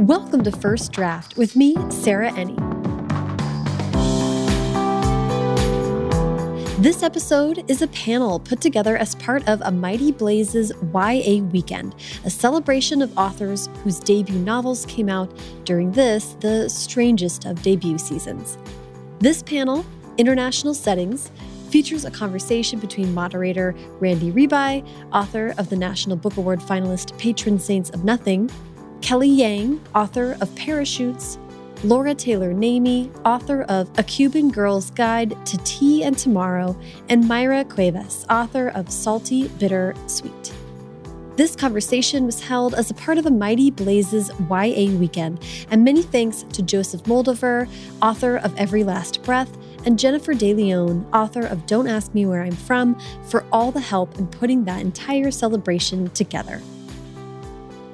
Welcome to First Draft with me, Sarah Enni. This episode is a panel put together as part of A Mighty Blaze's YA Weekend, a celebration of authors whose debut novels came out during this, the strangest of debut seasons. This panel, International Settings, features a conversation between moderator Randy Ribay, author of the National Book Award finalist Patron Saints of Nothing, Kelly Yang, author of Parachutes, Laura Taylor Namey, author of A Cuban Girl's Guide to Tea and Tomorrow, and Mayra Cuevas, author of Salty, Bitter, Sweet. This conversation was held as a part of a Mighty Blazes YA weekend, and many thanks to Joseph Moldover, author of Every Last Breath, and Jennifer De Leon, author of Don't Ask Me Where I'm From, for all the help in putting that entire celebration together.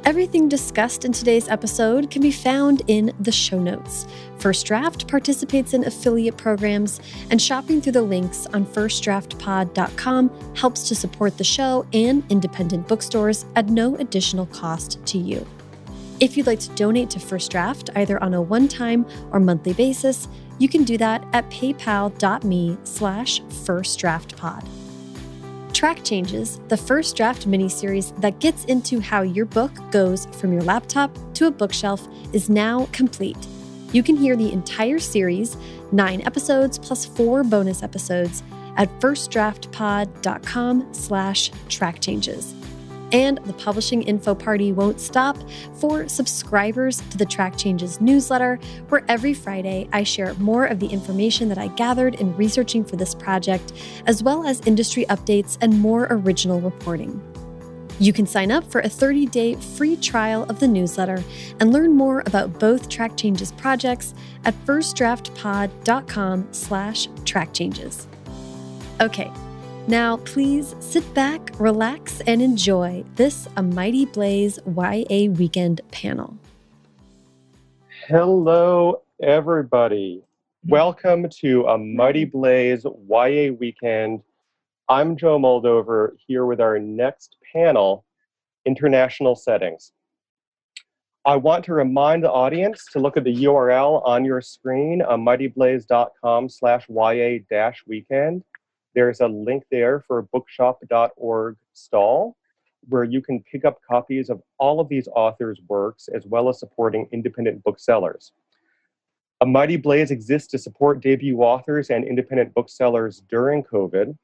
Everything discussed in today's episode can be found in the show notes. First Draft participates in affiliate programs, and shopping through the links on firstdraftpod.com helps to support the show and independent bookstores at no additional cost to you. If you'd like to donate to First Draft, either on a one-time or monthly basis, you can do that at paypal.me slash firstdraftpod. Track Changes, the first draft miniseries that gets into how your book goes from your laptop to a bookshelf, is now complete. You can hear the entire series, nine episodes plus four bonus episodes, at firstdraftpod.com slash track changes. And the publishing info party won't stop for subscribers to the Track Changes newsletter, where every Friday I share more of the information that I gathered in researching for this project, as well as industry updates and more original reporting. You can sign up for a 30-day free trial of the newsletter and learn more about both Track Changes projects at firstdraftpod.com slash trackchanges. Okay, now, please sit back, relax, and enjoy this A Mighty Blaze YA Weekend panel. Hello, everybody. Welcome to A Mighty Blaze YA Weekend. I'm Joe Moldover here with our next panel, International Settings. I want to remind the audience to look at the URL on your screen, a mightyblaze.com slash YA-weekend there's a link there for bookshop.org stall where you can pick up copies of all of these authors' works as well as supporting independent booksellers. A Mighty Blaze exists to support debut authors and independent booksellers during COVID.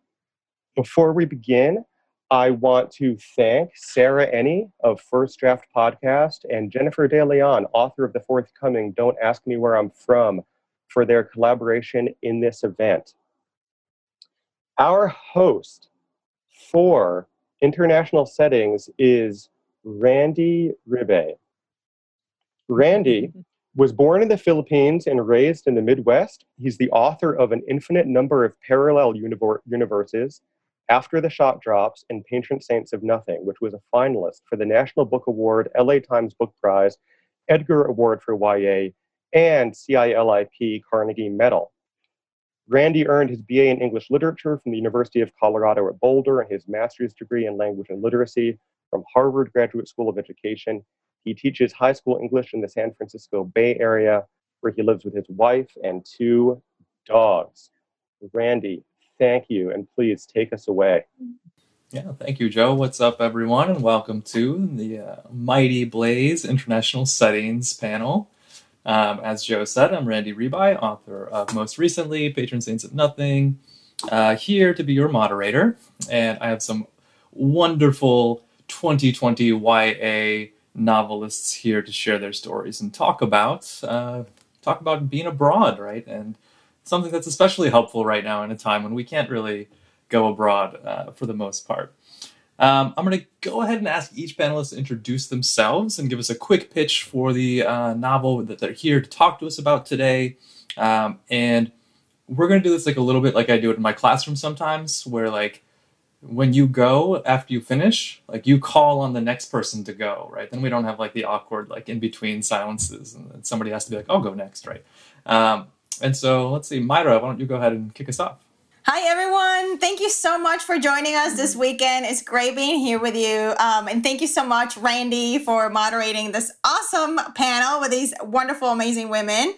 Before we begin, I want to thank Sarah Enni of First Draft Podcast and Jennifer De Leon, author of the forthcoming Don't Ask Me Where I'm From, for their collaboration in this event. Our host for international settings is Randy Ribay. Randy was born in the Philippines and raised in the Midwest. He's the author of an infinite number of parallel universes, After the Shot Drops, and Patron Saints of Nothing, which was a finalist for the National Book Award, LA Times Book Prize, Edgar Award for YA, and CILIP Carnegie Medal. Randy earned his BA in English Literature from the University of Colorado at Boulder and his master's degree in language and literacy from Harvard Graduate School of Education. He teaches high school English in the San Francisco Bay Area, where he lives with his wife and two dogs. Randy, thank you, and please take us away. Yeah, thank you, Joe. What's up, everyone, and welcome to the uh, Mighty Blaze International Settings panel. Um, as Joe said, I'm Randy Ribay, author of most recently Patron Saints of Nothing, uh, here to be your moderator. And I have some wonderful 2020 YA novelists here to share their stories and talk about uh, talk about being abroad, right? And something that's especially helpful right now in a time when we can't really go abroad uh, for the most part. Um, I'm going to go ahead and ask each panelist to introduce themselves and give us a quick pitch for the uh, novel that they're here to talk to us about today. Um, and we're going to do this like a little bit like I do it in my classroom sometimes, where like when you go after you finish, like you call on the next person to go, right? Then we don't have like the awkward like in between silences, and somebody has to be like, "I'll go next," right? Um, and so let's see, Mayra, why don't you go ahead and kick us off? Hi, everyone. Thank you so much for joining us this weekend. It's great being here with you. Um, and thank you so much, Randy, for moderating this awesome panel with these wonderful, amazing women.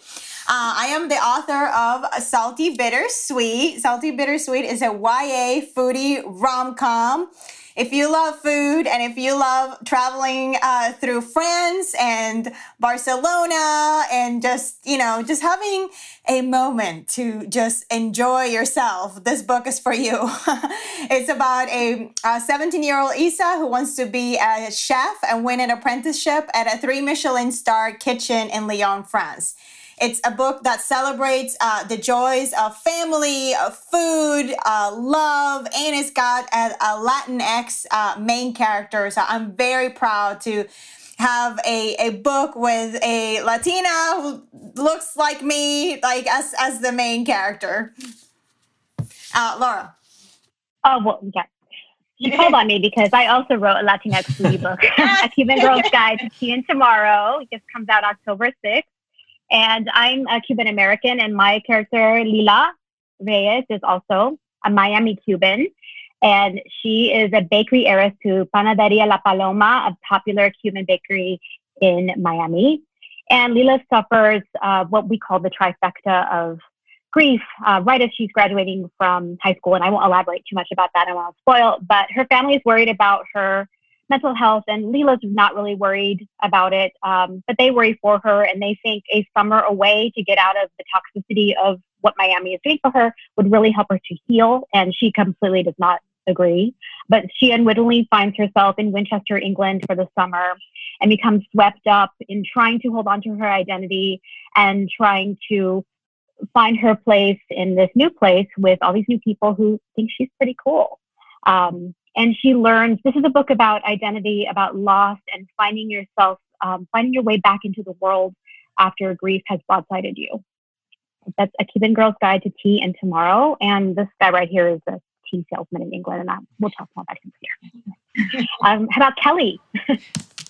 Uh, I am the author of Salty Bittersweet. Salty Bittersweet is a YA foodie rom com if you love food and if you love traveling uh, through France and Barcelona and just, you know, just having a moment to just enjoy yourself, this book is for you. it's about a 17 year old Isa who wants to be a chef and win an apprenticeship at a three Michelin star kitchen in Lyon, France. It's a book that celebrates uh, the joys of family, of food, uh, love, and it's got a, a Latinx uh, main character. So I'm very proud to have a, a book with a Latina who looks like me, like as, as the main character. Uh, Laura. Oh, well, yeah. You called on me because I also wrote a Latinx foodie book, A Cuban Girl's Guide to Tea and Tomorrow. It just comes out October 6th. And I'm a Cuban American, and my character, Lila Reyes, is also a Miami Cuban. And she is a bakery heiress to Panaderia La Paloma, a popular Cuban bakery in Miami. And Lila suffers uh, what we call the trifecta of grief uh, right as she's graduating from high school. And I won't elaborate too much about that. I won't spoil. But her family is worried about her mental health, and Lila's not really worried about it, um, but they worry for her, and they think a summer away to get out of the toxicity of what Miami is doing for her would really help her to heal, and she completely does not agree. But she unwittingly finds herself in Winchester, England for the summer and becomes swept up in trying to hold on to her identity and trying to find her place in this new place with all these new people who think she's pretty cool. Um, and she learns this is a book about identity, about loss, and finding yourself, um, finding your way back into the world after grief has broadsided you. That's a Cuban Girl's Guide to Tea and Tomorrow. And this guy right here is a tea salesman in England, and I, we'll talk more about him later. um, how about Kelly?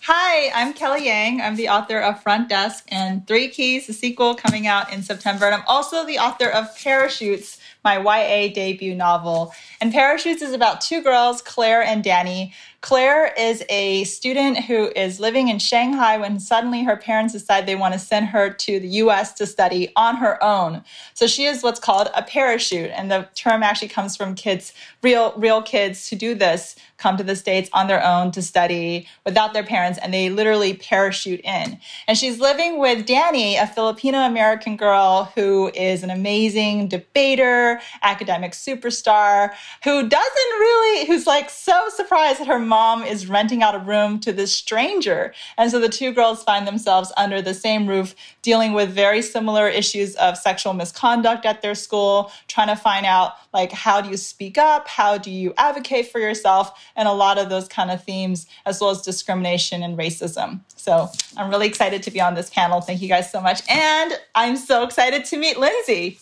Hi, I'm Kelly Yang. I'm the author of Front Desk and Three Keys, the sequel coming out in September. And I'm also the author of Parachutes, my YA debut novel. And Parachutes is about two girls, Claire and Danny, Claire is a student who is living in Shanghai when suddenly her parents decide they want to send her to the US to study on her own. So she is what's called a parachute. And the term actually comes from kids, real, real kids who do this come to the States on their own to study without their parents, and they literally parachute in. And she's living with Danny, a Filipino American girl who is an amazing debater, academic superstar, who doesn't really, who's like so surprised that her mom is renting out a room to this stranger. And so the two girls find themselves under the same roof dealing with very similar issues of sexual misconduct at their school, trying to find out like how do you speak up, how do you advocate for yourself, and a lot of those kind of themes, as well as discrimination and racism. So I'm really excited to be on this panel. Thank you guys so much. And I'm so excited to meet Lindsay.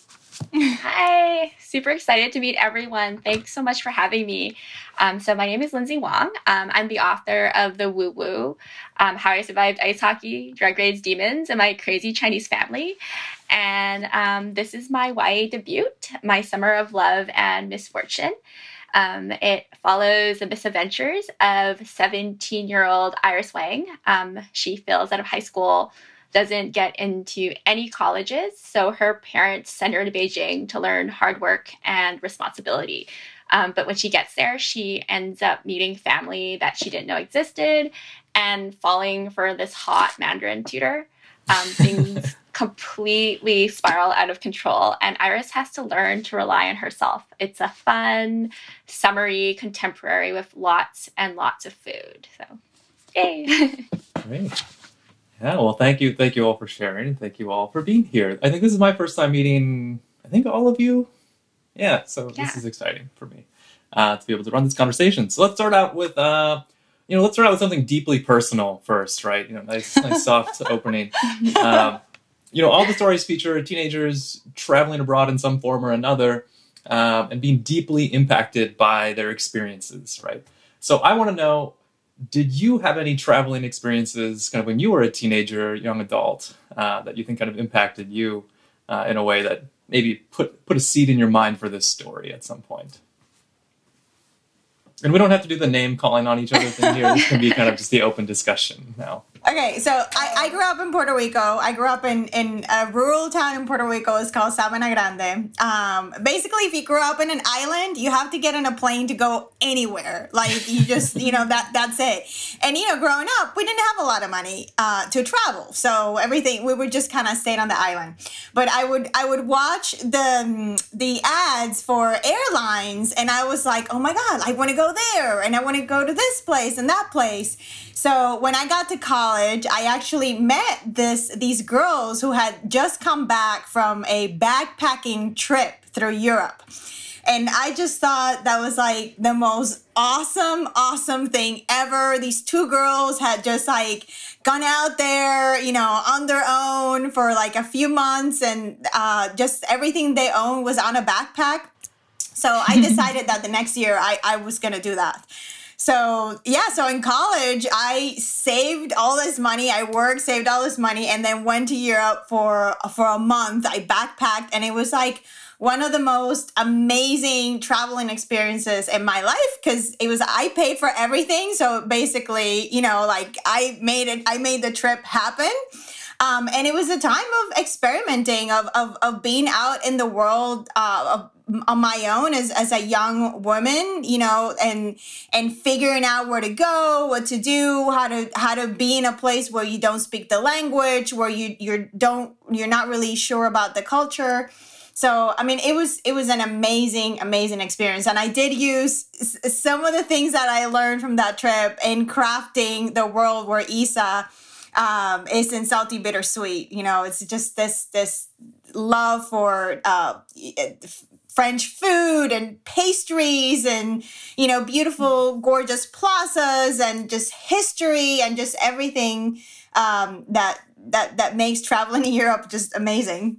Hi, super excited to meet everyone. Thanks so much for having me. Um, so, my name is Lindsay Wong. Um, I'm the author of The Woo Woo um, How I Survived Ice Hockey, Drug Raids, Demons, and My Crazy Chinese Family. And um, this is my YA debut, My Summer of Love and Misfortune. Um, it follows the misadventures of 17 year old Iris Wang. Um, she fails out of high school doesn't get into any colleges. So her parents send her to Beijing to learn hard work and responsibility. Um, but when she gets there, she ends up meeting family that she didn't know existed and falling for this hot Mandarin tutor. Um, things completely spiral out of control, and Iris has to learn to rely on herself. It's a fun, summery contemporary with lots and lots of food. So, yay! Great. Yeah, well, thank you, thank you all for sharing, thank you all for being here. I think this is my first time meeting. I think all of you. Yeah, so yeah. this is exciting for me uh, to be able to run this conversation. So let's start out with, uh, you know, let's start out with something deeply personal first, right? You know, nice, nice soft opening. Um, you know, all the stories feature teenagers traveling abroad in some form or another um, and being deeply impacted by their experiences, right? So I want to know did you have any traveling experiences kind of when you were a teenager, young adult, uh, that you think kind of impacted you uh, in a way that maybe put put a seed in your mind for this story at some point. And we don't have to do the name calling on each other thing here. This can be kind of just the open discussion now. Okay, so I, I grew up in Puerto Rico. I grew up in, in a rural town in Puerto Rico. It's called Sabana Grande. Um, basically, if you grew up in an island, you have to get on a plane to go anywhere. Like you just, you know, that that's it. And you know, growing up, we didn't have a lot of money uh, to travel, so everything we would just kind of stay on the island. But I would I would watch the the ads for airlines, and I was like, oh my god, I want to go there, and I want to go to this place and that place. So when I got to college, I actually met this these girls who had just come back from a backpacking trip through Europe. And I just thought that was like the most awesome, awesome thing ever. These two girls had just like gone out there, you know, on their own for like a few months, and uh, just everything they owned was on a backpack. So I decided that the next year I, I was gonna do that. So yeah, so in college, I saved all this money. I worked, saved all this money, and then went to Europe for for a month. I backpacked, and it was like one of the most amazing traveling experiences in my life because it was I paid for everything. So basically, you know, like I made it, I made the trip happen. Um, and it was a time of experimenting, of, of, of being out in the world, uh, of on my own as, as a young woman you know and and figuring out where to go what to do how to how to be in a place where you don't speak the language where you you don't you're not really sure about the culture. So i mean it was it was an amazing amazing experience. And i did use some of the things that i learned from that trip in crafting the world where isa um, is in salty bittersweet. You know it's just this this love for uh, French food and pastries and, you know, beautiful, gorgeous plazas and just history and just everything um, that, that, that makes traveling in Europe just amazing.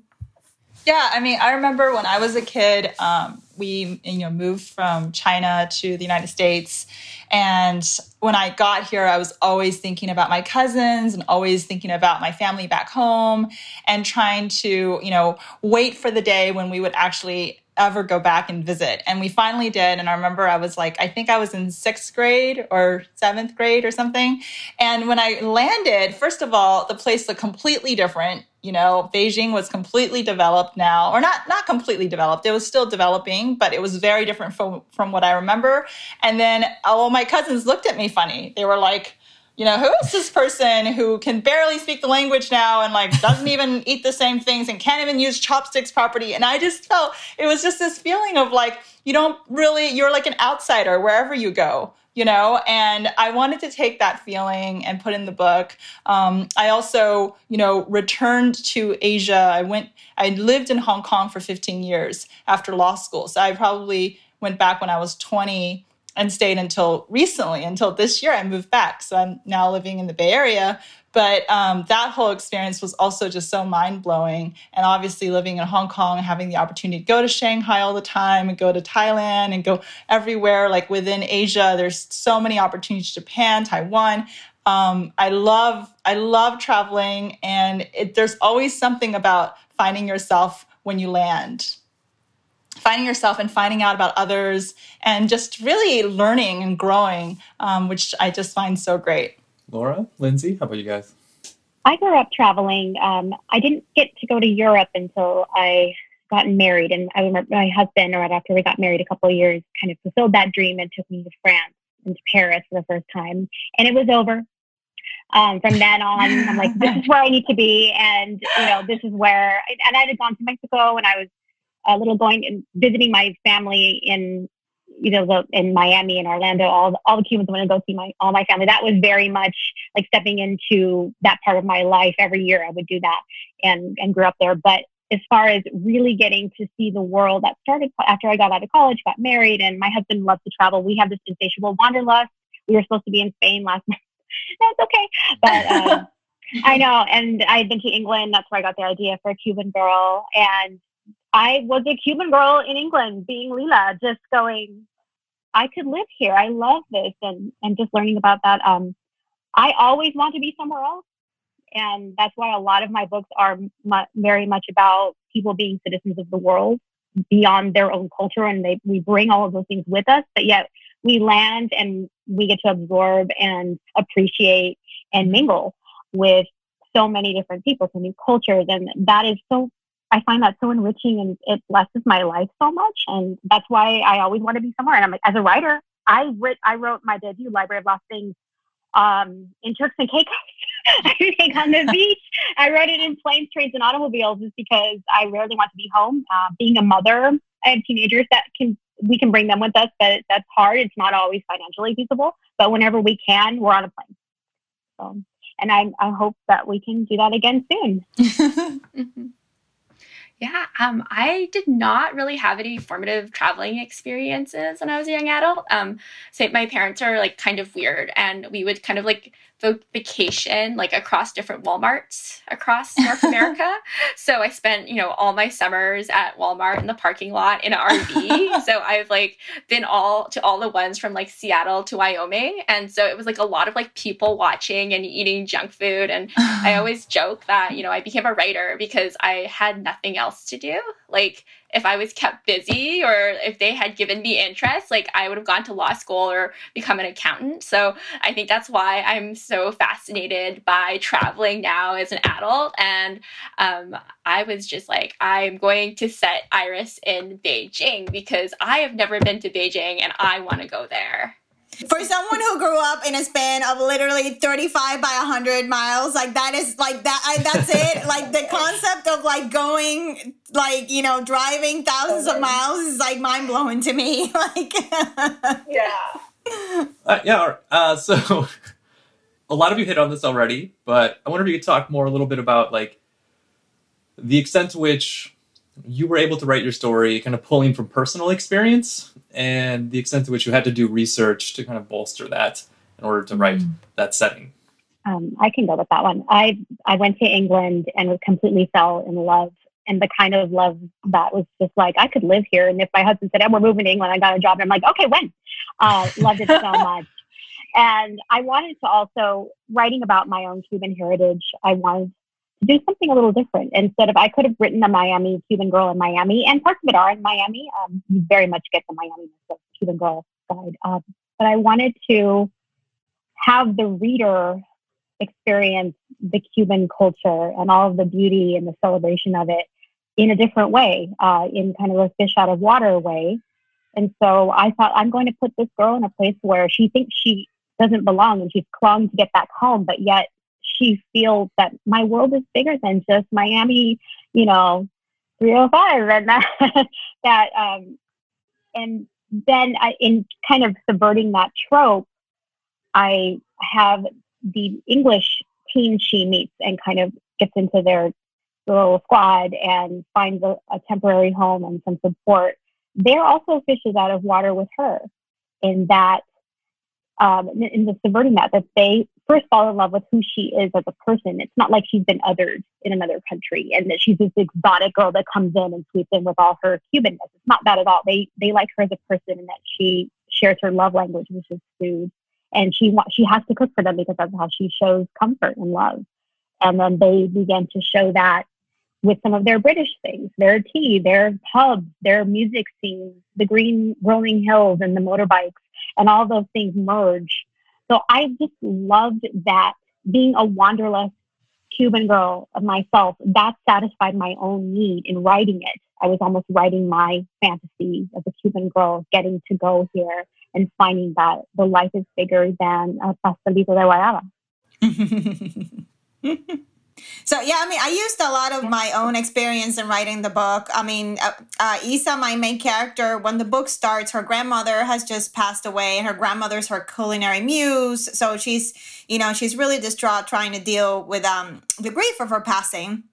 Yeah, I mean, I remember when I was a kid, um, we you know moved from China to the United States, and when I got here, I was always thinking about my cousins and always thinking about my family back home, and trying to you know wait for the day when we would actually ever go back and visit. And we finally did. And I remember I was like, I think I was in sixth grade or seventh grade or something. And when I landed, first of all, the place looked completely different. You know, Beijing was completely developed now, or not not completely developed. It was still developing, but it was very different from from what I remember. And then all my cousins looked at me funny. They were like, you know, who is this person who can barely speak the language now and like doesn't even eat the same things and can't even use chopsticks properly? And I just felt it was just this feeling of like, you don't really, you're like an outsider wherever you go you know? And i wanted to take that feeling and put in the book. Um, i also you know returned to asia. I went i lived in hong kong for 15 years after law school. So i probably went back when i was 20 and stayed until recently, until this year I moved back. So I'm now living in the Bay Area. But um, that whole experience was also just so mind blowing. And obviously, living in Hong Kong, having the opportunity to go to Shanghai all the time and go to Thailand and go everywhere, like within Asia, there's so many opportunities Japan, Taiwan. Um, I love I love traveling, and it, there's always something about finding yourself when you land finding yourself and finding out about others and just really learning and growing, um, which I just find so great. Laura, Lindsay, how about you guys? I grew up traveling. Um, I didn't get to go to Europe until I got married, and I remember my husband, right after we got married, a couple of years, kind of fulfilled that dream and took me to France and to Paris for the first time, and it was over. Um, from then on, I'm like, this is where I need to be, and you know, this is where. And I had gone to Mexico, and I was a little going and visiting my family in you know the, in Miami and Orlando. All all the Cubans want to go see my all my family. That was very much like stepping into that part of my life. Every year I would do that and and grew up there. But as far as really getting to see the world, that started after I got out of college, got married, and my husband loves to travel. We have this insatiable wanderlust. We were supposed to be in Spain last month. That's okay, but. Um, I know, and I had been to England. That's where I got the idea for a Cuban girl, and I was a Cuban girl in England, being Lila, just going, I could live here. I love this, and and just learning about that. Um, I always want to be somewhere else, And that's why a lot of my books are mu- very much about people being citizens of the world beyond their own culture. And they, we bring all of those things with us, but yet we land and we get to absorb and appreciate and mingle with so many different people, so many cultures. And that is so, I find that so enriching and it blesses my life so much. And that's why I always want to be somewhere. And I'm like, as a writer, I writ, I wrote my debut Library of Lost Things um, in Turks and Caicos. I think on the beach. I wrote it in planes, trains, and automobiles just because I rarely want to be home. Uh, being a mother, I have teenagers that can we can bring them with us, but that's hard. It's not always financially feasible. But whenever we can, we're on a plane. So, and I, I hope that we can do that again soon. Yeah, um, I did not really have any formative traveling experiences when I was a young adult. Um, so my parents are like kind of weird, and we would kind of like vacation like across different Walmarts across North America. so I spent, you know, all my summers at Walmart in the parking lot in an RV. so I've like been all to all the ones from like Seattle to Wyoming. And so it was like a lot of like people watching and eating junk food. And I always joke that, you know, I became a writer because I had nothing else to do. Like if I was kept busy or if they had given me interest, like I would have gone to law school or become an accountant. So I think that's why I'm so fascinated by traveling now as an adult. And um, I was just like, I'm going to set Iris in Beijing because I have never been to Beijing and I want to go there for someone who grew up in a span of literally 35 by 100 miles like that is like that I, that's it. Like the concept of like going like you know driving thousands of miles is like mind-blowing to me. Like yeah. Uh, yeah uh, so a lot of you hit on this already but i wonder if you could talk more a little bit about like the extent to which you were able to write your story kind of pulling from personal experience and the extent to which you had to do research to kind of bolster that in order to write mm. that setting. Um, I can go with that one. I I went to England and completely fell in love, and the kind of love that was just like I could live here. And if my husband said, "And we're moving to England," I got a job, and I'm like, "Okay, when?" Uh, loved it so much. And I wanted to also writing about my own Cuban heritage. I wanted do something a little different. Instead of, I could have written a Miami Cuban girl in Miami, and parts of it are in Miami. Um, you very much get the Miami Cuban girl side. Um, but I wanted to have the reader experience the Cuban culture and all of the beauty and the celebration of it in a different way, uh, in kind of a fish out of water way. And so I thought I'm going to put this girl in a place where she thinks she doesn't belong and she's clung to get back home, but yet she feels that my world is bigger than just Miami, you know, 305 and that, that um, and then I, in kind of subverting that trope, I have the English team she meets and kind of gets into their little squad and finds a, a temporary home and some support. They're also fishes out of water with her in that um, in the subverting that that they first fall in love with who she is as a person. It's not like she's been othered in another country and that she's this exotic girl that comes in and sweeps in with all her Cubanness. It's not that at all. They they like her as a person and that she shares her love language, which is food, and she she has to cook for them because that's how she shows comfort and love. And then they begin to show that with some of their British things, their tea, their pubs, their music scenes, the green rolling hills and the motorbikes, and all those things merge so I just loved that being a wanderlust Cuban girl of myself, that satisfied my own need in writing it. I was almost writing my fantasy as a Cuban girl, getting to go here and finding that the life is bigger than uh, Pastelito de Guayaba. So yeah, I mean, I used a lot of my own experience in writing the book. I mean, uh, uh, Isa, my main character, when the book starts, her grandmother has just passed away, and her grandmother's her culinary muse. So she's, you know, she's really distraught trying to deal with um, the grief of her passing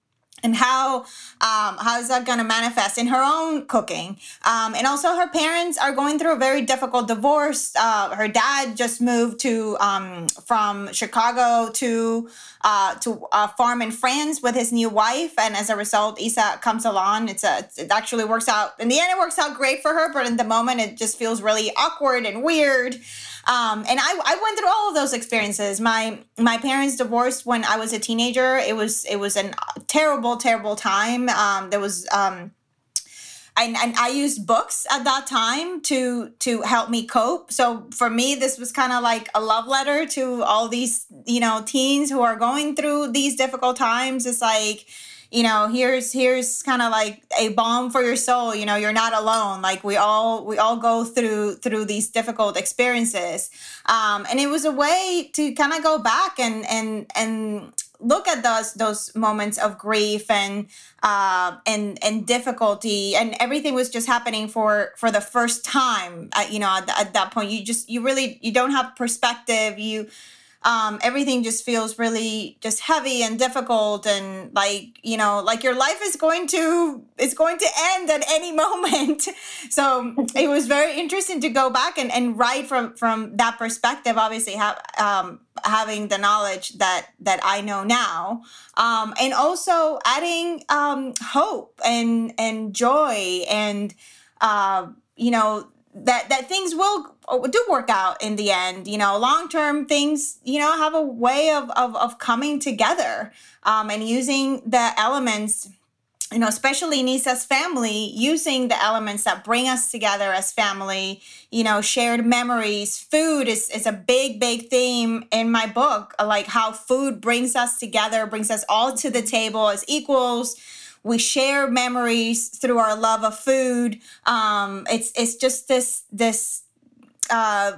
and how um, how is that going to manifest in her own cooking? Um, and also her parents are going through a very difficult divorce. Uh, her dad just moved to um, from chicago to uh, to a farm in france with his new wife. And as a result isa comes along. It's a it actually works out in the end it works out great for her. But in the moment it just feels really awkward and weird Um, and I, I went through all of those experiences. My my parents divorced when I was a teenager. It was it was a terrible terrible time. Um, there was um, and, and I used books at that time to to help me cope. So for me, this was kind of like a love letter to all these you know teens who are going through these difficult times. It's like you know here's here's kind of like a balm for your soul you know you're not alone. Like we all we all go through through these difficult experiences. Um and it was a way to kind of go back and and and look at those those moments of grief and uh, and and difficulty. And everything was just happening for for the first time at, you know at, at that point. You just you really you don't have perspective. You um, everything just feels really just heavy and difficult and like you know like your life is going to is going to end at any moment. So it was very interesting to go back and, and write from from that perspective obviously um, having the knowledge that that i know now um, and also adding um, hope and and joy and uh, you know that that things will oh, do work out in the end you know long term things you know have a way of of, of coming together um, and using the elements you know especially nisa's family using the elements that bring us together as family you know shared memories. Food is, is a big big theme in my book like how food brings us together brings us all to the table as equals we share memories through our love of food. Um, it's it's just this this uh,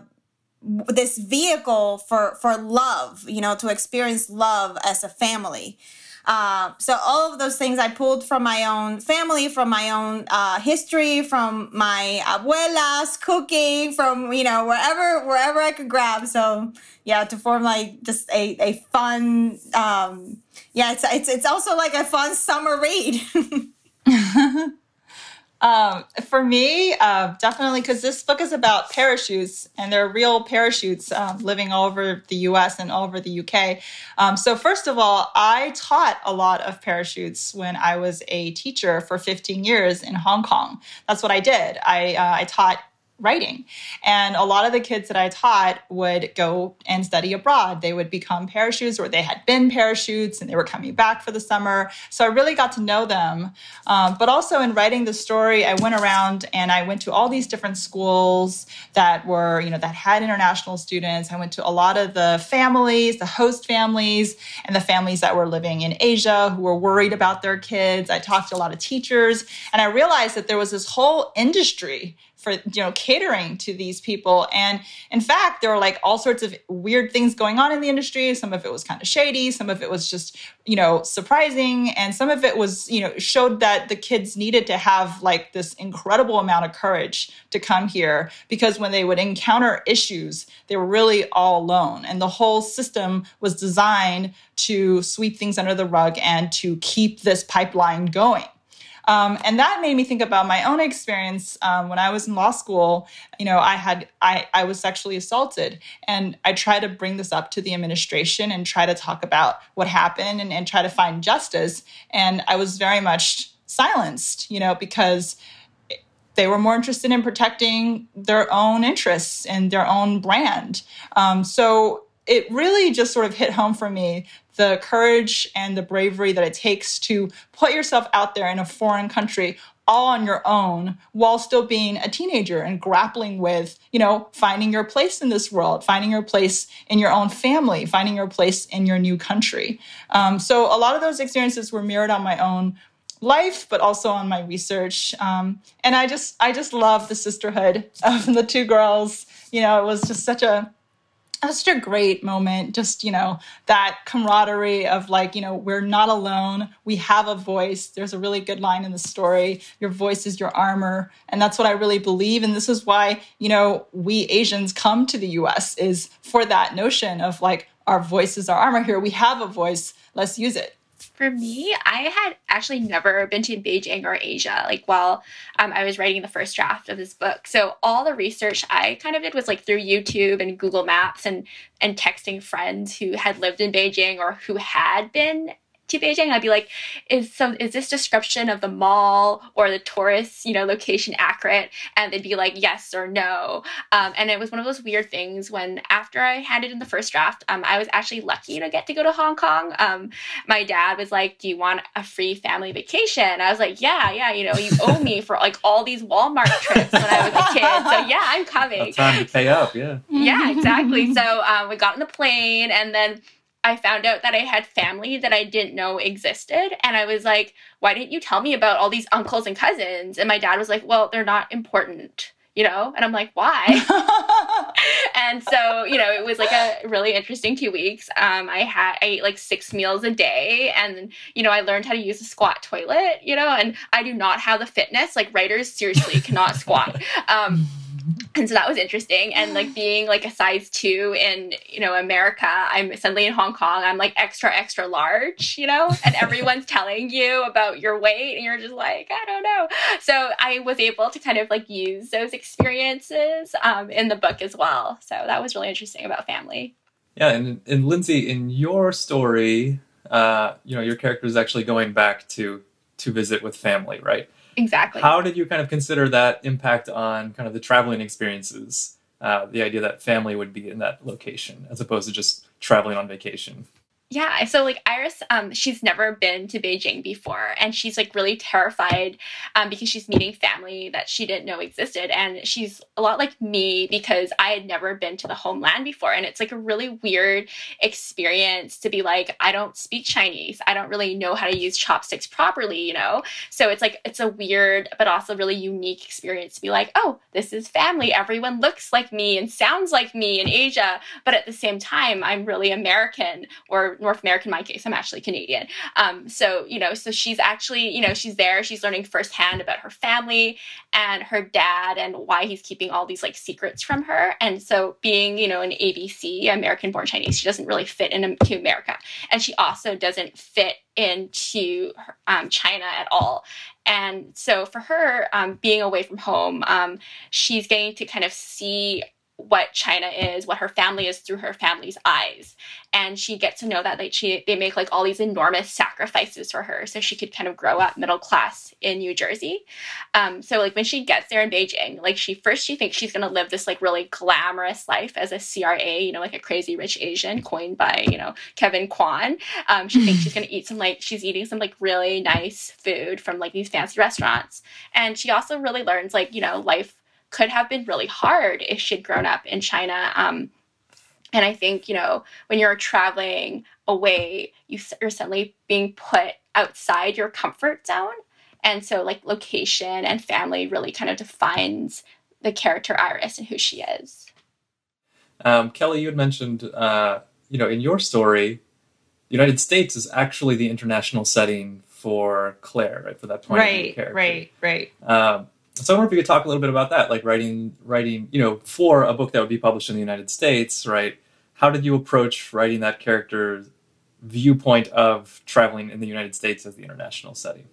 this vehicle for for love, you know, to experience love as a family. Uh, so all of those things I pulled from my own family, from my own uh, history, from my abuelas cooking, from you know wherever wherever I could grab. So yeah, to form like just a a fun. Um, yeah, it's it's it's also like a fun summer read. Um, for me, uh, definitely because this book is about parachutes and there are real parachutes um, living all over the US and all over the UK. Um, so, first of all, I taught a lot of parachutes when I was a teacher for 15 years in Hong Kong. That's what I did. I, uh, I taught writing. And a lot of the kids that I taught would go and study abroad. They would become parachutes or they had been parachutes and they were coming back for the summer. So I really got to know them. Um, but also in writing the story, I went around and I went to all these different schools that were, you know, that had international students. I went to a lot of the families, the host families, and the families that were living in Asia who were worried about their kids. I talked to a lot of teachers and I realized that there was this whole industry for you know catering to these people. And in fact there were like all sorts of weird things going on in the industry. Some of it was kind of shady. Some of it was just you know surprising. And some of it was you know showed that the kids needed to have like this incredible amount of courage to come here because when they would encounter issues they were really all alone. And the whole system was designed to sweep things under the rug and to keep this pipeline going um, and that made me think about my own experience um, when I was in law school. You know, I had I, I was sexually assaulted, and I try to bring this up to the administration and try to talk about what happened and, and try to find justice. And I was very much silenced, you know, because they were more interested in protecting their own interests and their own brand. Um, so it really just sort of hit home for me the courage and the bravery that it takes to put yourself out there in a foreign country all on your own while still being a teenager and grappling with, you know, finding your place in this world, finding your place in your own family, finding your place in your new country. Um, so a lot of those experiences were mirrored on my own life but also on my research um, and i just i just love the sisterhood of the two girls you know it was just such a such a great moment just you know that camaraderie of like you know we're not alone. We have a voice. There's a really good line in the story your voice is your armor. And that's what i really believe. And this is why you know we asians come to the us is for that notion of like our voice is our armor. Here we have a voice. Let's use it for me, I had actually never been to Beijing or Asia, like while um, I was writing the first draft of this book. So all the research I kind of did was like through YouTube and Google Maps and and texting friends who had lived in Beijing or who had been to Beijing, I'd be like, is so is this description of the mall or the tourist, you know, location accurate? And they'd be like, yes or no. Um, and it was one of those weird things when after I handed in the first draft, um, I was actually lucky to get to go to Hong Kong. Um, my dad was like, do you want a free family vacation? I was like, yeah, yeah, you know, you owe me for like all these Walmart trips when I was a kid. So yeah, I'm coming. time to pay up, yeah. Yeah, exactly. so um, we got on the plane and then I found out that I had family that I didn't know existed. And I was like, why didn't you tell me about all these uncles and cousins? And my dad was like, well, they're not important, you know? And I'm like, why? and so, you know, it was like a really interesting two weeks. Um, I had, I ate like six meals a day. And, you know, I learned how to use a squat toilet, you know, and I do not have the fitness. Like, writers seriously cannot squat. Um, and so that was interesting. And like being like a size two in you know america i'm suddenly in hong kong i'm like extra extra large you know? And everyone's telling you about your weight and you're just like i don't know. So i was able to kind of like use those experiences um, in the book as well. So that was really interesting about family. Yeah and, and lindsay in your story uh, you know your character is actually going back to to visit with family right Exactly. How did you kind of consider that impact on kind of the traveling experiences? Uh, the idea that family would be in that location as opposed to just traveling on vacation. Yeah, so like Iris, um, she's never been to Beijing before, and she's like really terrified um, because she's meeting family that she didn't know existed, and she's a lot like me because I had never been to the homeland before, and it's like a really weird experience to be like, I don't speak Chinese, I don't really know how to use chopsticks properly, you know. So it's like it's a weird but also really unique experience to be like, oh, this is family. Everyone looks like me and sounds like me in Asia, but at the same time, I'm really American or North American in my case. I'm actually Canadian. Um, so, you know, so she's actually, you know, she's there. She's learning firsthand about her family and her dad and why he's keeping all these like secrets from her. And so, being, you know, an ABC, American born Chinese, she doesn't really fit into America. And she also doesn't fit into um, China at all. And so, for her, um, being away from home, um, she's getting to kind of see what China is, what her family is through her family's eyes. And she gets to know that like she they make like all these enormous sacrifices for her so she could kind of grow up middle class in New Jersey. Um, so like when she gets there in Beijing, like she first she thinks she's gonna live this like really glamorous life as a CRA, you know, like a crazy rich Asian coined by, you know, Kevin Kwan. Um, she thinks she's gonna eat some like she's eating some like really nice food from like these fancy restaurants. And she also really learns like, you know, life could have been really hard if she'd grown up in China. Um, and I think, you know, when you're traveling away, you, you're suddenly being put outside your comfort zone. And so, like, location and family really kind of defines the character Iris and who she is. Um, Kelly, you had mentioned, uh, you know, in your story, the United States is actually the international setting for Claire, right? For that point right, character. Right, right, right. Um, so I wonder if you could talk a little bit about that, like writing, writing, you know, for a book that would be published in the United States, right? How did you approach writing that character's viewpoint of traveling in the United States as the international setting?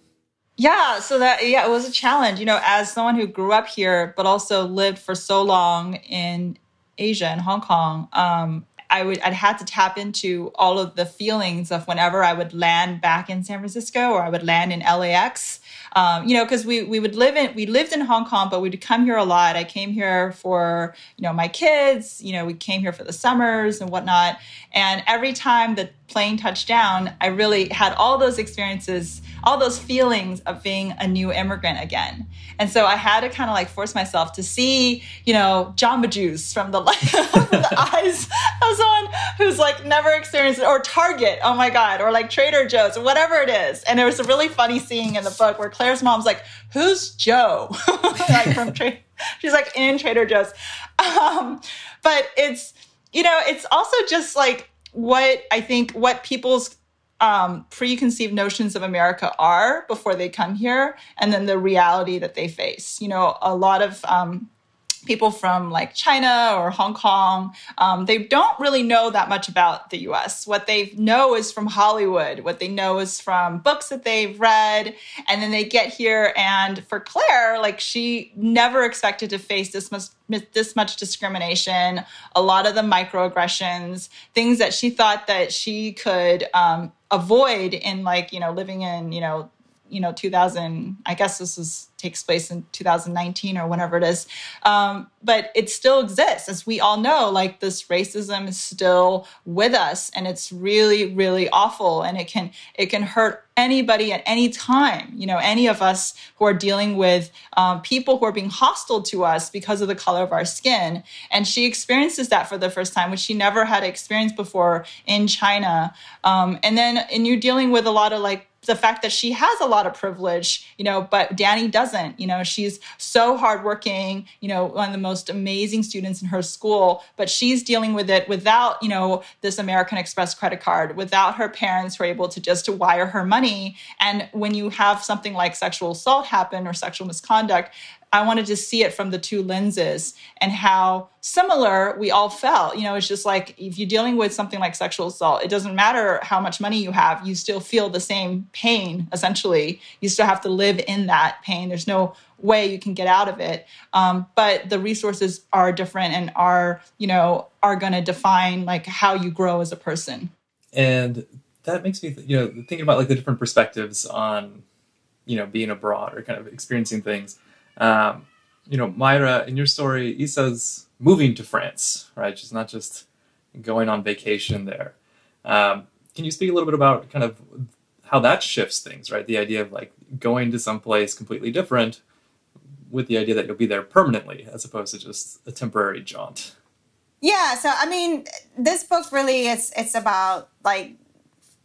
Yeah, so that yeah, it was a challenge. You know, as someone who grew up here but also lived for so long in Asia and Hong Kong, um, I would I'd had to tap into all of the feelings of whenever I would land back in San Francisco or I would land in LAX um, you know, because we we would live in we lived in Hong Kong, but we'd come here a lot. I came here for you know my kids. You know, we came here for the summers and whatnot. And every time the plane touched down, I really had all those experiences, all those feelings of being a new immigrant again. And so I had to kind of like force myself to see, you know, Jamba Juice from the, the eyes of someone who's like never experienced it, or Target, oh my God, or like Trader Joe's, whatever it is. And there was a really funny scene in the book where Claire's mom's like, "Who's Joe?" like from Trader. She's like in Trader Joe's. Um, but it's you know, it's also just like what I think what people's um, preconceived notions of America are before they come here, and then the reality that they face. You know, a lot of um, people from like China or Hong Kong, um, they don't really know that much about the US. What they know is from Hollywood, what they know is from books that they've read. And then they get here. And for Claire, like she never expected to face this much, this much discrimination, a lot of the microaggressions, things that she thought that she could um, avoid in like you know living in you know you know 2000 i guess this is takes place in 2019 or whenever it is. Um, but it still exists as we all know like this racism is still with us and it's really really awful and it can it can hurt anybody at any time. You know any of us who are dealing with um, people who are being hostile to us because of the color of our skin. And she experiences that for the first time which she never had experienced before in china. Um, and then and you're dealing with a lot of like the fact that she has a lot of privilege, you know, but Dani doesn't. You know, she's so hardworking, you know, one of the most amazing students in her school, but she's dealing with it without, you know, this American Express credit card, without her parents who are able to just wire her money. And when you have something like sexual assault happen or sexual misconduct, I wanted to see it from the two lenses and how similar we all felt. You know, it's just like if you're dealing with something like sexual assault, it doesn't matter how much money you have, you still feel the same pain, essentially. You still have to live in that pain. There's no way you can get out of it. Um, but the resources are different and are, you know, are going to define like how you grow as a person. And that makes me, you know, thinking about like the different perspectives on, you know, being abroad or kind of experiencing things um, you know, Mayra, in your story, Isa's moving to France, right? She's not just going on vacation there. Um, can you speak a little bit about kind of how that shifts things, right? The idea of like going to some place completely different with the idea that you'll be there permanently as opposed to just a temporary jaunt. Yeah, so I mean, this book really is it's about like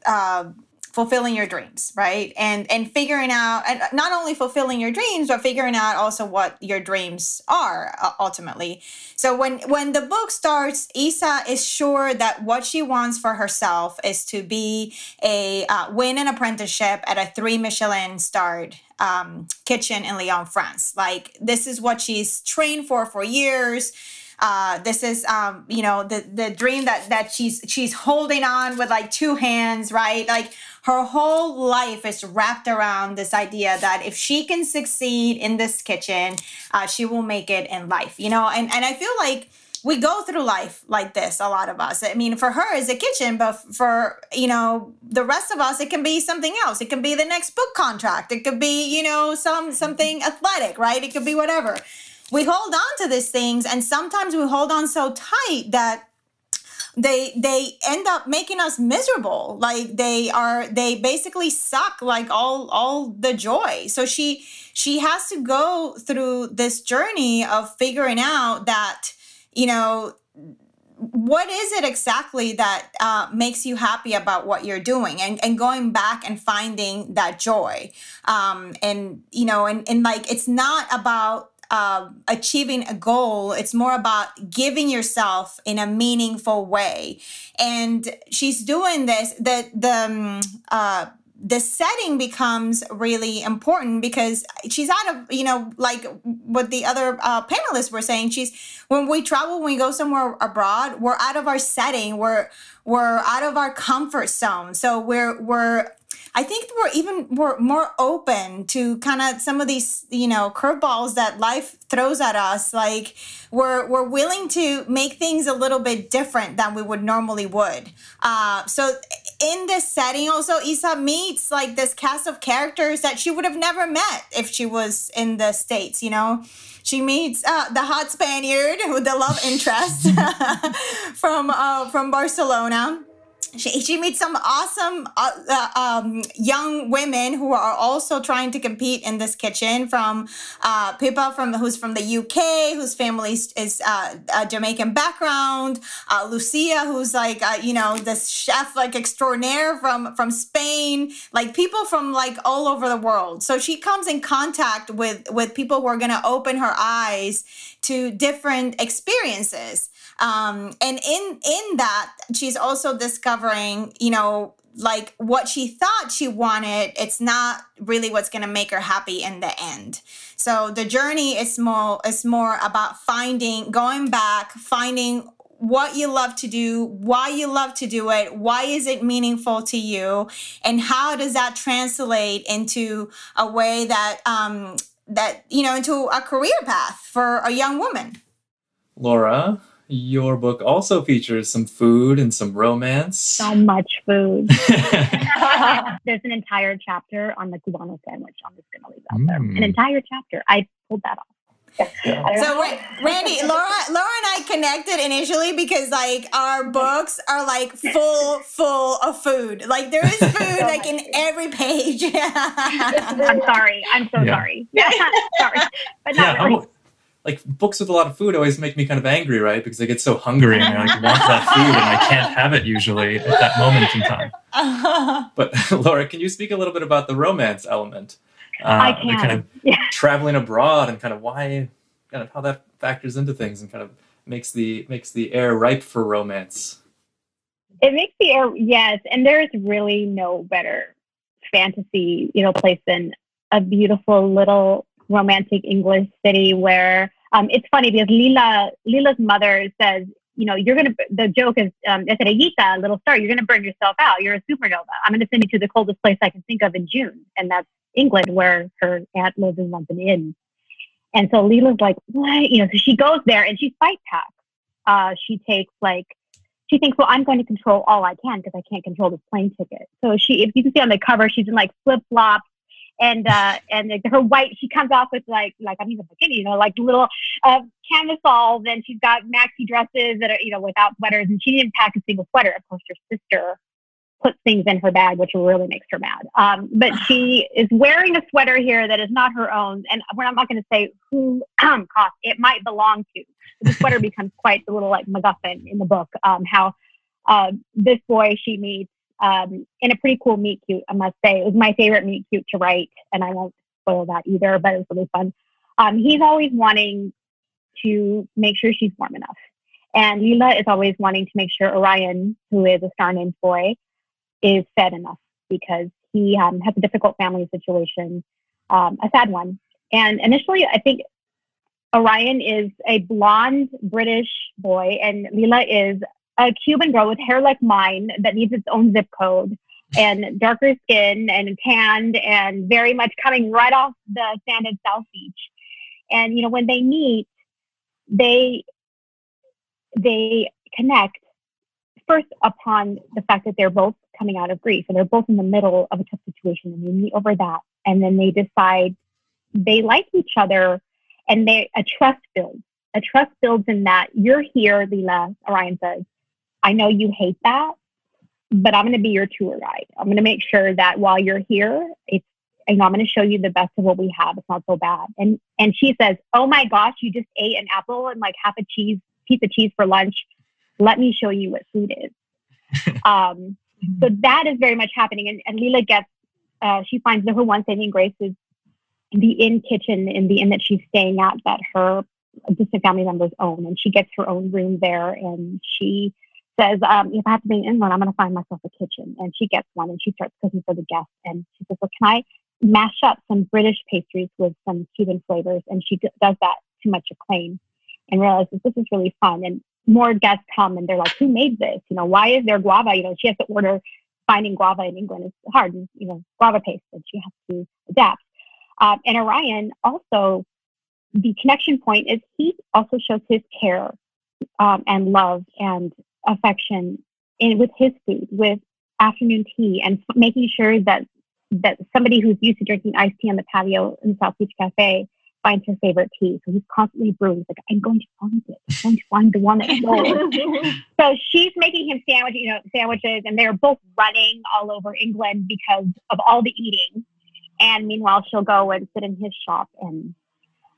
uh, fulfilling your dreams right? And and figuring out and not only fulfilling your dreams but figuring out also what your dreams are uh, ultimately. So when when the book starts isa is sure that what she wants for herself is to be a uh, win an apprenticeship at a three michelin starred um, kitchen in lyon france. Like this is what she's trained for for years. Uh, this is um, you know the the dream that that she's she's holding on with like two hands right? Like her whole life is wrapped around this idea that if she can succeed in this kitchen uh, she will make it in life you know? And and i feel like we go through life like this a lot of us. I mean for her it's a kitchen but for you know the rest of us it can be something else. It can be the next book contract. It could be you know some something athletic right? It could be whatever. We hold on to these things and sometimes we hold on so tight that they they end up making us miserable. Like they are they basically suck like all all the joy. So she she has to go through this journey of figuring out that you know what is it exactly that uh, makes you happy about what you're doing? And, and going back and finding that joy. Um, and you know and, and like it's not about uh, achieving a goal. It's more about giving yourself in a meaningful way. And she's doing this. The the um, uh, the setting becomes really important because she's out of you know like what the other uh, panelists were saying she's when we travel when we go somewhere abroad we're out of our setting we're we're out of our comfort zone so we're we're I think we're even we're more open to kind of some of these, you know, curveballs that life throws at us. Like we're we're willing to make things a little bit different than we would normally would. Uh, so in this setting, also Isa meets like this cast of characters that she would have never met if she was in the states. You know, she meets uh, the hot Spaniard with the love interest from uh, from Barcelona she, she meets some awesome uh, uh, um, young women who are also trying to compete in this kitchen from uh, from who's from the UK whose family is uh, a Jamaican background uh, Lucia who's like uh, you know this chef like extraordinaire from from Spain like people from like all over the world. So she comes in contact with with people who are going to open her eyes to different experiences um, and in in that she's also discovering you know like what she thought she wanted it's not really what's going to make her happy in the end so the journey is more is more about finding going back finding what you love to do, why you love to do it, why is it meaningful to you, and how does that translate into a way that um, that you know into a career path for a young woman. Laura, your book also features some food and some romance. So much food. There's an entire chapter on the Cubano sandwich. I'm just going to leave that there. Mm. An entire chapter. I pulled that off. I don't So Randy, Laura, Laura and I connected initially because like our books are like full, full of food. Like there is food like in every page. I'm sorry. I'm so Yeah. sorry. sorry. But yeah, not really. Like books with a lot of food always make me kind of angry, right? Because I get so hungry and I like want that food and I can't have it usually at that moment in time. But Laura, can you speak a little bit about the romance element? Uh, I can. kind of Yeah. traveling abroad and kind of why, kind of how that factors into things and kind of makes the makes the air ripe for romance. It makes the air yes, and there's really no better fantasy, you know, place than a beautiful little romantic English city where um, it's funny because Lila Lila's mother says, you know, you're gonna. The joke is, um, Estrellita, little star, you're gonna burn yourself out. You're a supernova. I'm gonna send you to the coldest place I can think of in June, and that's England, where her aunt lives in London Inn. And so Lila's like, what? You know, so she goes there and she fight packs. Uh, she takes like she thinks, well, I'm going to control all I can because I can't control this plane ticket. So she, if you can see on the cover, she's in like flip flops and uh, and like, her white. She comes off with like like I mean a bikini, you know, like little uh, camisoles, and she's got maxi dresses that are you know without sweaters, and she didn't pack a single sweater. Of course, her sister puts things in her bag, which really makes her mad. Um, but she is wearing a sweater here that is not her own, and I'm not going to say who um, cost. It might belong to. The sweater becomes quite a little like MacGuffin in the book. Um, how uh, this boy she meets um, in a pretty cool meet cute, I must say. It was my favorite meet cute to write, and I won't spoil that either, but it was really fun. Um, he's always wanting to make sure she's warm enough. And Lila is always wanting to make sure Orion, who is a star named boy, is fed enough because he um, has a difficult family situation, um, a sad one. And initially, I think Orion is a blonde British boy, and Lila is a Cuban girl with hair like mine that needs its own zip code and darker skin and tanned and very much coming right off the sanded South Beach. And you know, when they meet, they they connect first upon the fact that they're both coming out of grief and they're both in the middle of a tough situation and they meet over that and then they decide they like each other and they a trust builds a trust builds in that you're here Lila Orion says I know you hate that but I'm going to be your tour guide I'm going to make sure that while you're here it's you know I'm going to show you the best of what we have it's not so bad and and she says oh my gosh you just ate an apple and like half a cheese piece of cheese for lunch let me show you what food is um so that is very much happening. And, and Lila gets, uh, she finds that her one saving grace is the inn kitchen in the inn that she's staying at that her distant family members own. And she gets her own room there. And she says, um, if I have to be in England, I'm going to find myself a kitchen. And she gets one and she starts cooking for the guests. And she says, well, can I mash up some British pastries with some Cuban flavors? And she d- does that to much acclaim and realizes this is really fun. And more guests come and they're like, who made this? You know, why is there guava? You know, she has to order finding guava in England is hard, you know, guava paste, and she has to adapt. Um, and Orion also, the connection point is he also shows his care um, and love and affection in with his food, with afternoon tea, and f- making sure that that somebody who's used to drinking iced tea on the patio in the South Beach Cafe finds her favorite tea. So he's constantly brewing. He's like, I'm going to find it. I'm going to find the one that's yours. so she's making him sandwich, you know, sandwiches, and they're both running all over England because of all the eating. And meanwhile, she'll go and sit in his shop and,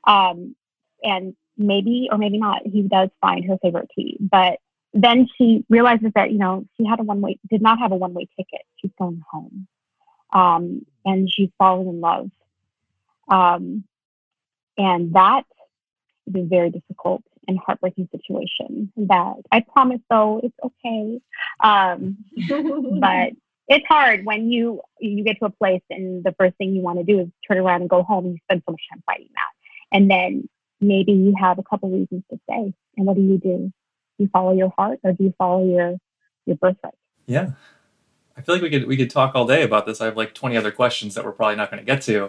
um, and maybe or maybe not, he does find her favorite tea. But then she realizes that you know she had a one way, did not have a one way ticket. She's going home, um, and she's fallen in love. Um, and that is a very difficult and heartbreaking situation. That I promise, though, it's okay. Um, but it's hard when you you get to a place and the first thing you want to do is turn around and go home. And you spend so much time fighting that, and then maybe you have a couple reasons to stay. And what do you do? Do you follow your heart, or do you follow your your birthright? Yeah. I feel like we could we could talk all day about this. I have like 20 other questions that we're probably not going to get to.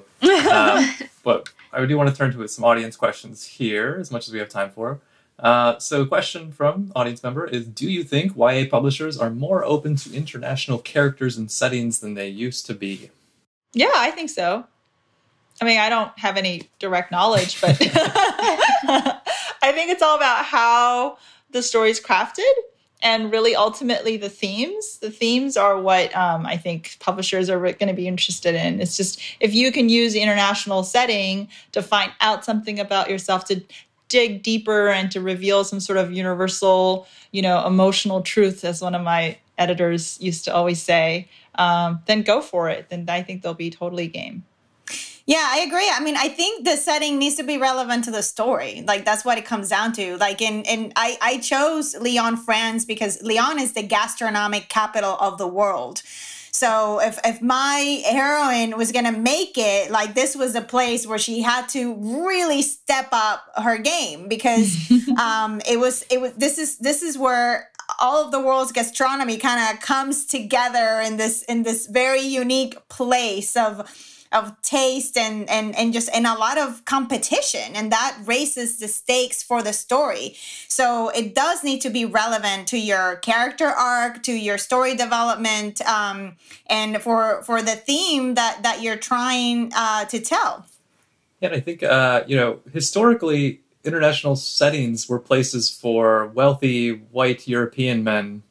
Um, but I do want to turn to some audience questions here, as much as we have time for. Uh, so, question from audience member is: Do you think YA publishers are more open to international characters and settings than they used to be? Yeah, I think so. I mean, I don't have any direct knowledge, but I think it's all about how the story's crafted and really ultimately the themes. The themes are what um, i think publishers are going to be interested in. It's just if you can use the international setting to find out something about yourself to dig deeper and to reveal some sort of universal you know emotional truth as one of my editors used to always say um, then go for it. Then i think they'll be totally game yeah, I agree. I mean, I think the setting needs to be relevant to the story. Like that's what it comes down to. Like in in I I chose Lyon, France because Lyon is the gastronomic capital of the world. So if if my heroine was gonna make it, like this was a place where she had to really step up her game because um, it was it was this is this is where all of the world's gastronomy kind of comes together in this in this very unique place of of taste and and and just and a lot of competition. And that raises the stakes for the story. So it does need to be relevant to your character arc to your story development um, and for for the theme that that you're trying uh, to tell. Yeah i think uh, you know historically international settings were places for wealthy white european men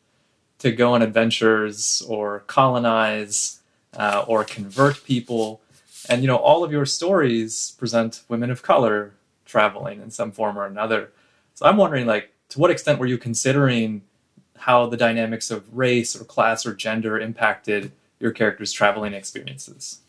to go on adventures or colonize uh, or convert people and you know, all of your stories present women of color traveling in some form or another. So I'm wondering, like, to what extent were you considering how the dynamics of race or class or gender impacted your characters' traveling experiences?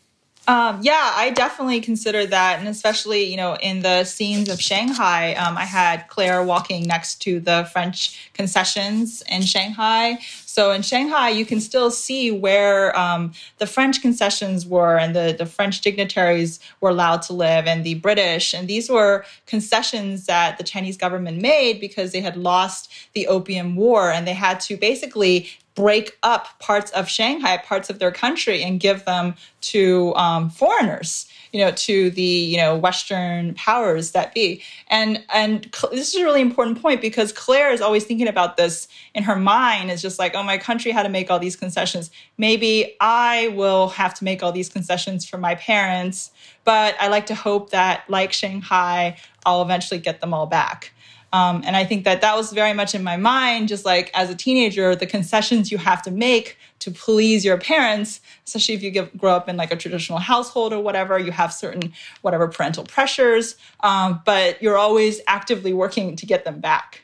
Um, yeah, I definitely consider that, and especially you know in the scenes of Shanghai, um, I had Claire walking next to the French concessions in Shanghai. So in Shanghai, you can still see where um, the French concessions were, and the the French dignitaries were allowed to live, and the British, and these were concessions that the Chinese government made because they had lost the Opium War, and they had to basically break up parts of Shanghai, parts of their country, and give them to um, foreigners, you know, to the you know Western powers that be. And and this is a really important point because Claire is always thinking about this in her mind. Is just like, oh, my country had to make all these concessions. Maybe I will have to make all these concessions for my parents, but I like to hope that, like Shanghai, I'll eventually get them all back. Um, and I think that that was very much in my mind, just like as a teenager, the concessions you have to make to please your parents, especially if you give, grow up in like a traditional household or whatever, you have certain whatever parental pressures, um, but you're always actively working to get them back.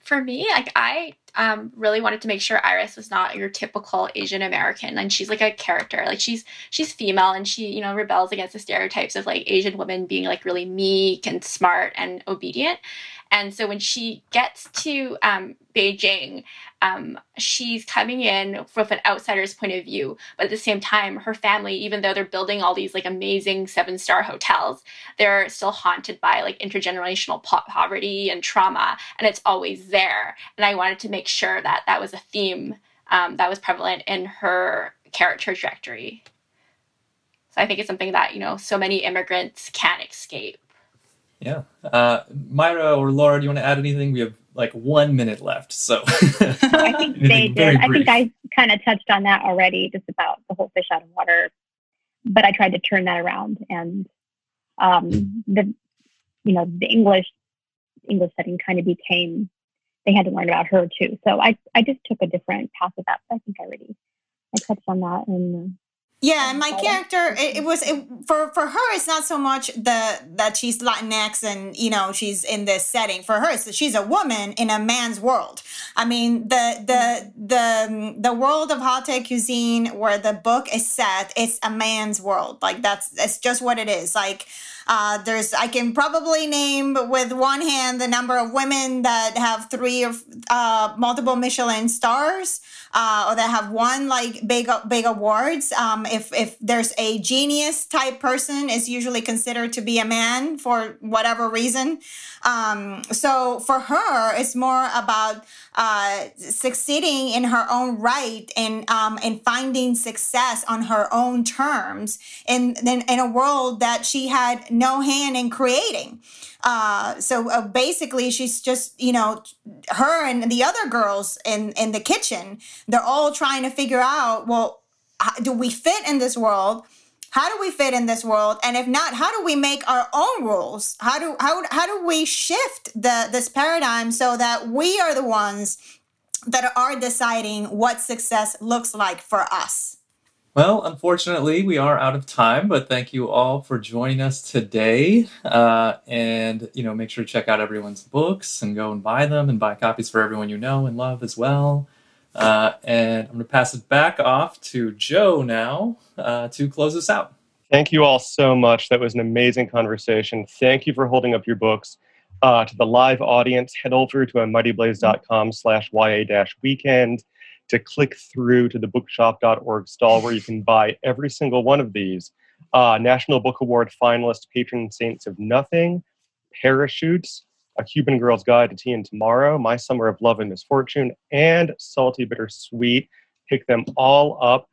For me, like I um, really wanted to make sure Iris was not your typical Asian American, and she's like a character. Like she's she's female, and she you know rebels against the stereotypes of like Asian women being like really meek and smart and obedient. And so when she gets to um, Beijing, um, she's coming in from an outsider's point of view, but at the same time, her family, even though they're building all these like amazing seven star hotels, they're still haunted by like intergenerational po- poverty and trauma, and it's always there. And I wanted to make sure that that was a theme um, that was prevalent in her character trajectory. So I think it's something that you know so many immigrants can't escape. Yeah. Uh, Mayra or Laura, do you want to add anything? We have like one minute left. So I think they did. I think I kind of touched on that already, just about the whole fish out of water. But I tried to turn that around and um, the you know, the English English setting kind of became they had to learn about her too. So I I just took a different path with that. But I think I already I touched on that and yeah, and my character it, it, mm-hmm. was it, for for her. It's not so much the that she's Latinx and you know she's in this setting. For her, so she's a woman in a man's world. I mean, the the mm-hmm. the mm, the world of haute cuisine where the book is set, it's a man's world. Like that's it's just what it is. Like uh, there's I can probably name with one hand the number of women that have three or uh, multiple Michelin stars uh, or that have won like big big awards. Um, if if there's a genius type person, is usually considered to be a man for whatever reason. Um, so for her, it's more about uh, succeeding in her own right and um, and finding success on her own terms in, in in a world that she had no hand in creating. Uh, so uh, basically, she's just you know her and the other girls in in the kitchen. They're all trying to figure out well, how, do we fit in this world? How do we fit in this world? And if not, how do we make our own rules? How do how how do we shift the this paradigm so that we are the ones that are deciding what success looks like for us? Well, unfortunately, we are out of time, but thank you all for joining us today. Uh, and, you know, make sure to check out everyone's books and go and buy them and buy copies for everyone you know and love as well. Uh, and I'm going to pass it back off to Joe now uh, to close us out. Thank you all so much. That was an amazing conversation. Thank you for holding up your books. Uh, to the live audience, head over to mightyblaze.com slash ya-weekend to click through to the bookshop.org stall where you can buy every single one of these. Uh, National Book Award finalist Patron Saints of Nothing, Parachutes, A Cuban Girl's Guide to Tea and Tomorrow, My Summer of Love and Misfortune, and Salty, Bitter, Sweet. Pick them all up.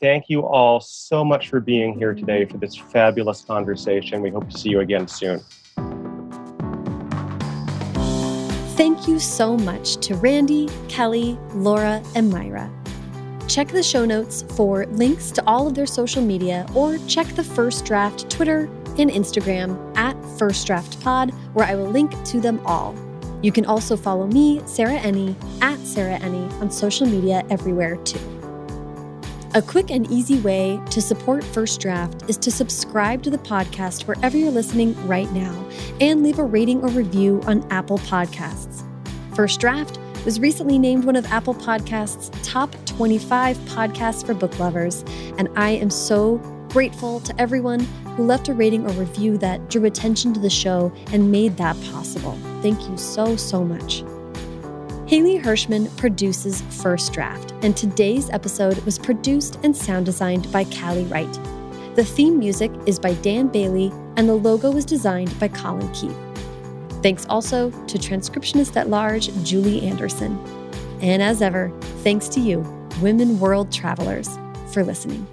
Thank you all so much for being here today for this fabulous conversation. We hope to see you again soon. Thank you so much to Randy, Kelly, Laura, and Mayra. Check the show notes for links to all of their social media or check the First Draft Twitter and Instagram at First Draft Pod, where I will link to them all. You can also follow me, Sarah Enni, at Sarah Enni on social media everywhere too. A quick and easy way to support First Draft is to subscribe to the podcast wherever you're listening right now and leave a rating or review on Apple Podcasts. First Draft was recently named one of Apple Podcasts' top 25 podcasts for book lovers, and I am so grateful to everyone who left a rating or review that drew attention to the show and made that possible. Thank you so, so much. Haley Hirschman produces First Draft, and today's episode was produced and sound designed by Callie Wright. The theme music is by Dan Bailey, and the logo was designed by Colin Keith. Thanks also to transcriptionist at large Julie Anderson. And as ever, thanks to you, women world travelers, for listening.